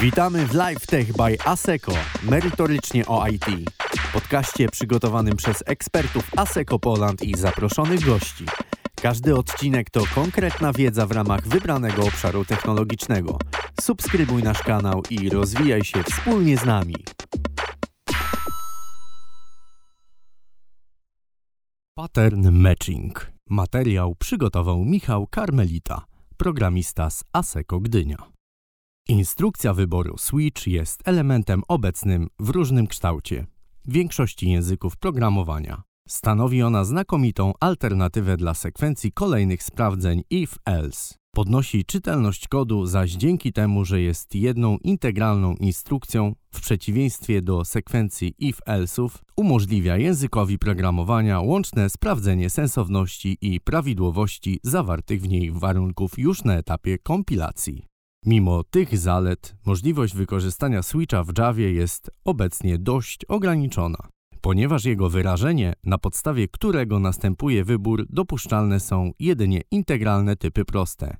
Witamy w Live Tech by ASECO, merytorycznie o IT. Podcaście przygotowanym przez ekspertów ASECO Poland i zaproszonych gości. Każdy odcinek to konkretna wiedza w ramach wybranego obszaru technologicznego. Subskrybuj nasz kanał i rozwijaj się wspólnie z nami. Pattern Matching. Materiał przygotował Michał Karmelita, programista z ASECO Gdynia. Instrukcja wyboru switch jest elementem obecnym w różnym kształcie w większości języków programowania. Stanowi ona znakomitą alternatywę dla sekwencji kolejnych sprawdzeń if-else. Podnosi czytelność kodu, zaś dzięki temu, że jest jedną integralną instrukcją, w przeciwieństwie do sekwencji if-else'ów, umożliwia językowi programowania łączne sprawdzenie sensowności i prawidłowości zawartych w niej warunków już na etapie kompilacji. Mimo tych zalet, możliwość wykorzystania switcha w Javie jest obecnie dość ograniczona, ponieważ jego wyrażenie, na podstawie którego następuje wybór, dopuszczalne są jedynie integralne typy proste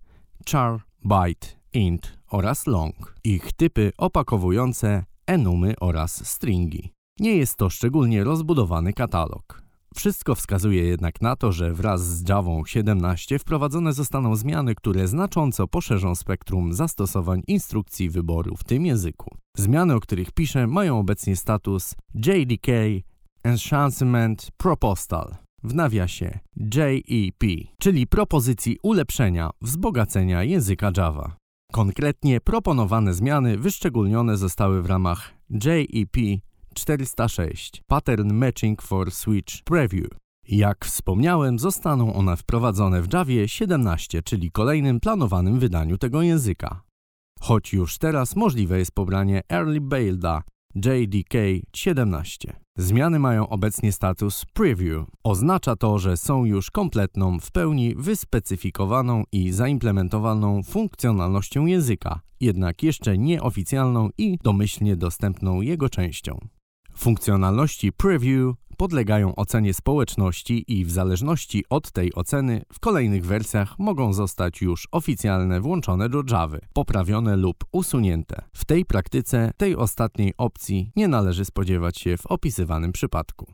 char, byte, int oraz long. Ich typy opakowujące enumy oraz stringi. Nie jest to szczególnie rozbudowany katalog. Wszystko wskazuje jednak na to, że wraz z Java 17 wprowadzone zostaną zmiany, które znacząco poszerzą spektrum zastosowań instrukcji wyboru w tym języku. Zmiany, o których piszę, mają obecnie status JDK Enhancement Proposal w nawiasie JEP, czyli propozycji ulepszenia, wzbogacenia języka Java. Konkretnie proponowane zmiany wyszczególnione zostały w ramach JEP 406 Pattern Matching for Switch Preview. Jak wspomniałem, zostaną one wprowadzone w Javie 17, czyli kolejnym planowanym wydaniu tego języka. Choć już teraz możliwe jest pobranie Early Builda JDK 17. Zmiany mają obecnie status Preview. Oznacza to, że są już kompletną, w pełni wyspecyfikowaną i zaimplementowaną funkcjonalnością języka, jednak jeszcze nieoficjalną i domyślnie dostępną jego częścią. Funkcjonalności preview podlegają ocenie społeczności i w zależności od tej oceny w kolejnych wersjach mogą zostać już oficjalne włączone do Java, poprawione lub usunięte. W tej praktyce tej ostatniej opcji nie należy spodziewać się w opisywanym przypadku.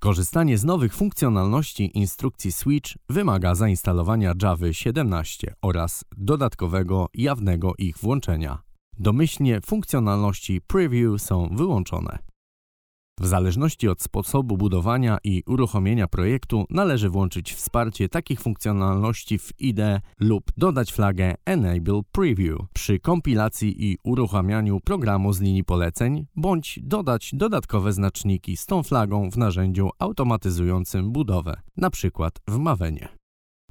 Korzystanie z nowych funkcjonalności instrukcji Switch wymaga zainstalowania Java 17 oraz dodatkowego jawnego ich włączenia. Domyślnie funkcjonalności preview są wyłączone. W zależności od sposobu budowania i uruchomienia projektu należy włączyć wsparcie takich funkcjonalności w IDE lub dodać flagę Enable Preview przy kompilacji i uruchamianiu programu z linii poleceń, bądź dodać dodatkowe znaczniki z tą flagą w narzędziu automatyzującym budowę, np. w Mavenie.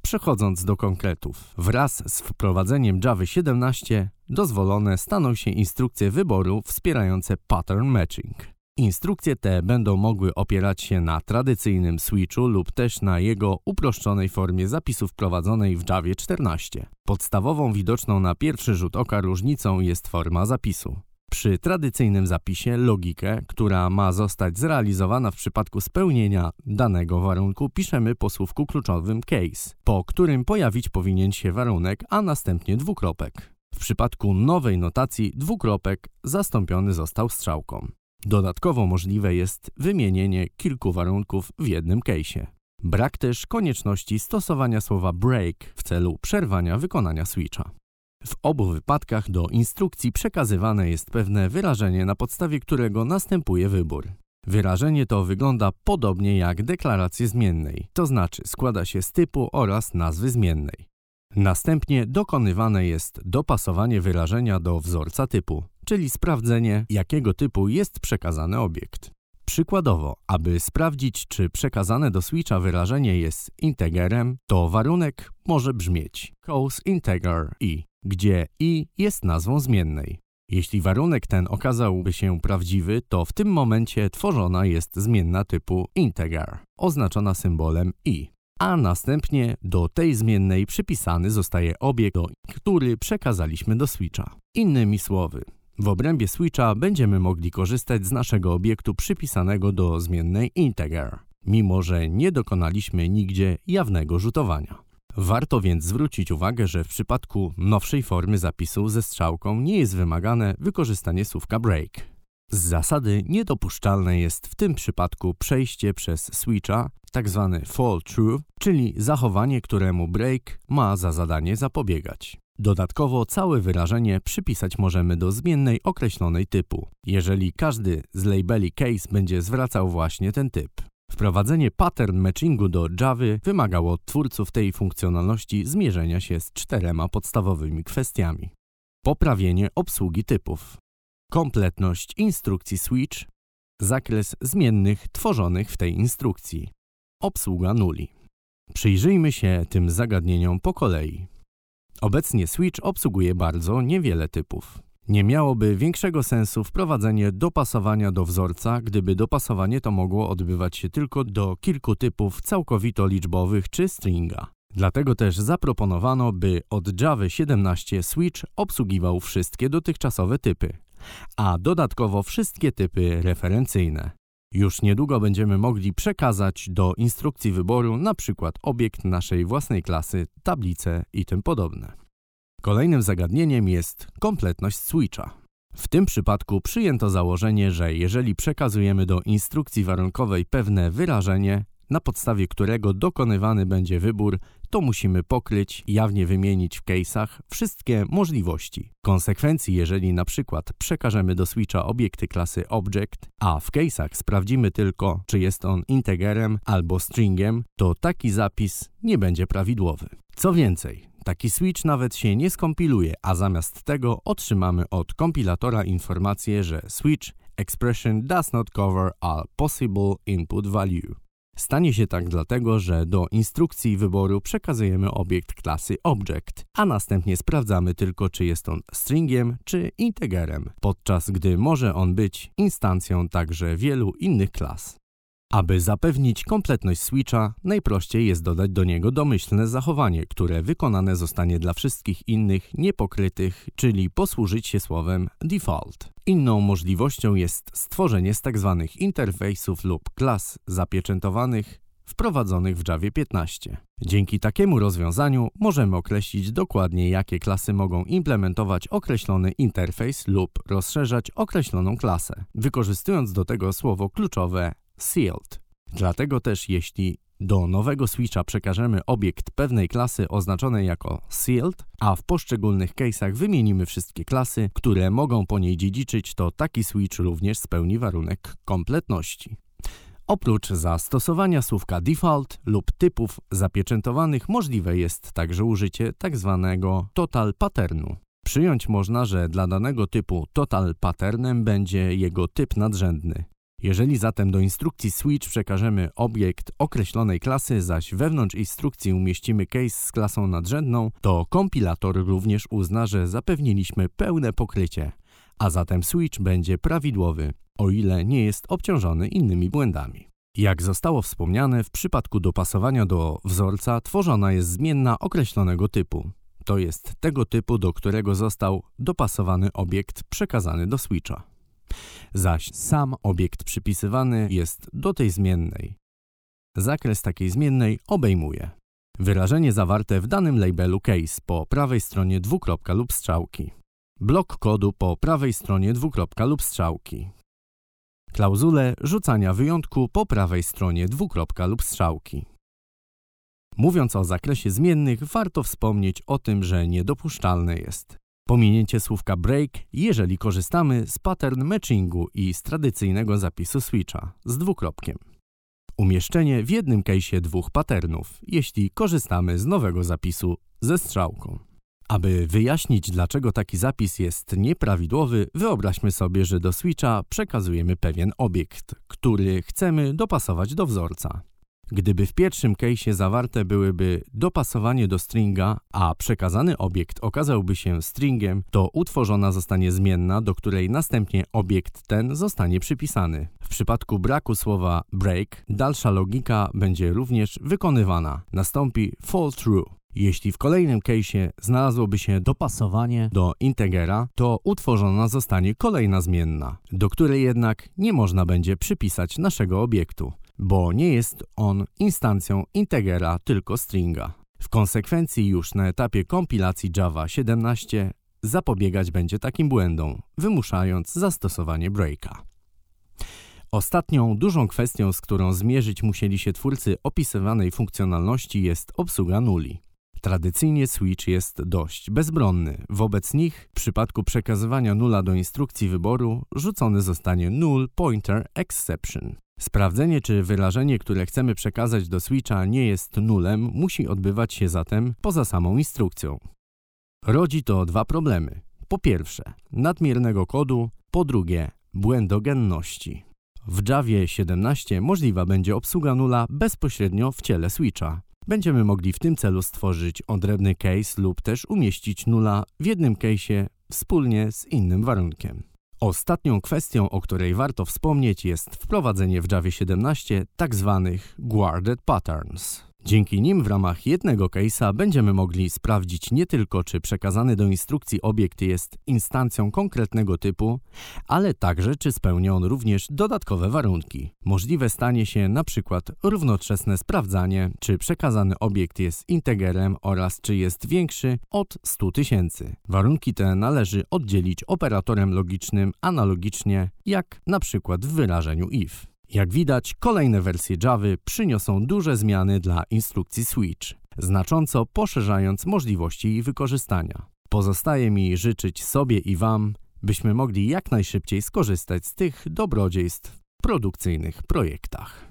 Przechodząc do konkretów, wraz z wprowadzeniem Java 17 dozwolone staną się instrukcje wyboru wspierające pattern matching. Instrukcje te będą mogły opierać się na tradycyjnym switchu lub też na jego uproszczonej formie zapisu wprowadzonej w Java 14. Podstawową widoczną na pierwszy rzut oka różnicą jest forma zapisu. Przy tradycyjnym zapisie logikę, która ma zostać zrealizowana w przypadku spełnienia danego warunku, piszemy po słówku kluczowym case, po którym pojawić powinien się warunek, a następnie dwukropek. W przypadku nowej notacji dwukropek zastąpiony został strzałką. Dodatkowo możliwe jest wymienienie kilku warunków w jednym case'ie. Brak też konieczności stosowania słowa break w celu przerwania wykonania switcha. W obu wypadkach do instrukcji przekazywane jest pewne wyrażenie, na podstawie którego następuje wybór. Wyrażenie to wygląda podobnie jak deklarację zmiennej, to znaczy składa się z typu oraz nazwy zmiennej. Następnie dokonywane jest dopasowanie wyrażenia do wzorca typu, czyli sprawdzenie, jakiego typu jest przekazany obiekt. Przykładowo, aby sprawdzić, czy przekazane do switcha wyrażenie jest integerem, to warunek może brzmieć cause integer i, gdzie i jest nazwą zmiennej. Jeśli warunek ten okazałby się prawdziwy, to w tym momencie tworzona jest zmienna typu integer, oznaczona symbolem i a następnie do tej zmiennej przypisany zostaje obiekt, który przekazaliśmy do switcha. Innymi słowy, w obrębie switcha będziemy mogli korzystać z naszego obiektu przypisanego do zmiennej integer, mimo że nie dokonaliśmy nigdzie jawnego rzutowania. Warto więc zwrócić uwagę, że w przypadku nowszej formy zapisu ze strzałką nie jest wymagane wykorzystanie słówka break. Z zasady niedopuszczalne jest w tym przypadku przejście przez switcha, tzw. Tak fall through, czyli zachowanie, któremu break ma za zadanie zapobiegać. Dodatkowo całe wyrażenie przypisać możemy do zmiennej określonej typu, jeżeli każdy z labeli case będzie zwracał właśnie ten typ. Wprowadzenie pattern matchingu do Java wymagało od twórców tej funkcjonalności zmierzenia się z czterema podstawowymi kwestiami. Poprawienie obsługi typów, kompletność instrukcji switch, zakres zmiennych tworzonych w tej instrukcji, obsługa nuli. Przyjrzyjmy się tym zagadnieniom po kolei. Obecnie switch obsługuje bardzo niewiele typów. Nie miałoby większego sensu wprowadzenie dopasowania do wzorca, gdyby dopasowanie to mogło odbywać się tylko do kilku typów całkowito liczbowych czy stringa. Dlatego też zaproponowano, by od Java 17 Switch obsługiwał wszystkie dotychczasowe typy, a dodatkowo wszystkie typy referencyjne. Już niedługo będziemy mogli przekazać do instrukcji wyboru na przykład obiekt naszej własnej klasy, tablice i tym podobne. Kolejnym zagadnieniem jest kompletność switcha. W tym przypadku przyjęto założenie, że jeżeli przekazujemy do instrukcji warunkowej pewne wyrażenie, na podstawie którego dokonywany będzie wybór, to musimy pokryć, jawnie wymienić w case'ach wszystkie możliwości. Konsekwencji, jeżeli na przykład przekażemy do switcha obiekty klasy object, a w case'ach sprawdzimy tylko, czy jest on integerem albo stringiem, to taki zapis nie będzie prawidłowy. Co więcej, taki switch nawet się nie skompiluje, a zamiast tego otrzymamy od kompilatora informację, że switch expression does not cover all possible input value. Stanie się tak dlatego, że do instrukcji wyboru przekazujemy obiekt klasy object, a następnie sprawdzamy tylko, czy jest on stringiem czy integerem, podczas gdy może on być instancją także wielu innych klas. Aby zapewnić kompletność switcha, najprościej jest dodać do niego domyślne zachowanie, które wykonane zostanie dla wszystkich innych niepokrytych, czyli posłużyć się słowem default. Inną możliwością jest stworzenie z tzw. Tak interfejsów lub klas zapieczętowanych wprowadzonych w Java 15. Dzięki takiemu rozwiązaniu możemy określić dokładnie, jakie klasy mogą implementować określony interfejs lub rozszerzać określoną klasę, wykorzystując do tego słowo kluczowe sealed. Dlatego też jeśli do nowego switcha przekażemy obiekt pewnej klasy oznaczonej jako sealed, a w poszczególnych case'ach wymienimy wszystkie klasy, które mogą po niej dziedziczyć, to taki switch również spełni warunek kompletności. Oprócz zastosowania słówka default lub typów zapieczętowanych możliwe jest także użycie tzw. Tak total patternu. Przyjąć można, że dla danego typu total patternem będzie jego typ nadrzędny. Jeżeli zatem do instrukcji switch przekażemy obiekt określonej klasy, zaś wewnątrz instrukcji umieścimy case z klasą nadrzędną, to kompilator również uzna, że zapewniliśmy pełne pokrycie, a zatem switch będzie prawidłowy, o ile nie jest obciążony innymi błędami. Jak zostało wspomniane, w przypadku dopasowania do wzorca tworzona jest zmienna określonego typu. To jest tego typu, do którego został dopasowany obiekt przekazany do switcha zaś sam obiekt przypisywany jest do tej zmiennej. Zakres takiej zmiennej obejmuje wyrażenie zawarte w danym labelu case po prawej stronie dwukropka lub strzałki, blok kodu po prawej stronie dwukropka lub strzałki, klauzulę rzucania wyjątku po prawej stronie dwukropka lub strzałki. Mówiąc o zakresie zmiennych, warto wspomnieć o tym, że niedopuszczalne jest Pominięcie słówka break, jeżeli korzystamy z pattern matchingu i z tradycyjnego zapisu switcha z dwukropkiem. Umieszczenie w jednym case'ie dwóch patternów, jeśli korzystamy z nowego zapisu ze strzałką. Aby wyjaśnić, dlaczego taki zapis jest nieprawidłowy, wyobraźmy sobie, że do switcha przekazujemy pewien obiekt, który chcemy dopasować do wzorca. Gdyby w pierwszym case'ie zawarte byłyby dopasowanie do stringa, a przekazany obiekt okazałby się stringiem, to utworzona zostanie zmienna, do której następnie obiekt ten zostanie przypisany. W przypadku braku słowa break, dalsza logika będzie również wykonywana. Nastąpi fall through. Jeśli w kolejnym case'ie znalazłoby się dopasowanie do integera, to utworzona zostanie kolejna zmienna, do której jednak nie można będzie przypisać naszego obiektu bo nie jest on instancją integera, tylko stringa. W konsekwencji już na etapie kompilacji Java 17 zapobiegać będzie takim błędom, wymuszając zastosowanie breaka. Ostatnią dużą kwestią, z którą zmierzyć musieli się twórcy opisywanej funkcjonalności jest obsługa nuli. Tradycyjnie switch jest dość bezbronny. Wobec nich, w przypadku przekazywania nula do instrukcji wyboru, rzucony zostanie null pointer exception. Sprawdzenie, czy wyrażenie, które chcemy przekazać do switcha nie jest nulem, musi odbywać się zatem poza samą instrukcją. Rodzi to dwa problemy. Po pierwsze, nadmiernego kodu, po drugie, błędogenności. W Javie 17 możliwa będzie obsługa nula bezpośrednio w ciele switcha. Będziemy mogli w tym celu stworzyć odrębny case lub też umieścić nula w jednym case'ie wspólnie z innym warunkiem. Ostatnią kwestią, o której warto wspomnieć jest wprowadzenie w Javie 17 tzw. Tak guarded patterns. Dzięki nim w ramach jednego case'a będziemy mogli sprawdzić nie tylko, czy przekazany do instrukcji obiekt jest instancją konkretnego typu, ale także, czy spełnia on również dodatkowe warunki. Możliwe stanie się przykład równoczesne sprawdzanie, czy przekazany obiekt jest integerem oraz czy jest większy od 100 tysięcy. Warunki te należy oddzielić operatorem logicznym analogicznie jak przykład w wyrażeniu if. Jak widać, kolejne wersje Java przyniosą duże zmiany dla instrukcji Switch, znacząco poszerzając możliwości jej wykorzystania. Pozostaje mi życzyć sobie i Wam, byśmy mogli jak najszybciej skorzystać z tych dobrodziejstw w produkcyjnych projektach.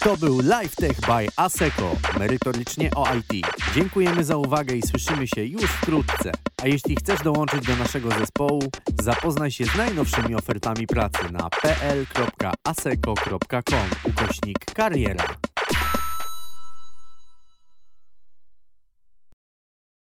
To był LifeTech by ASECO, merytorycznie o IT. Dziękujemy za uwagę i słyszymy się już wkrótce. A jeśli chcesz dołączyć do naszego zespołu, zapoznaj się z najnowszymi ofertami pracy na pl.aseco.com ukośnik kariera.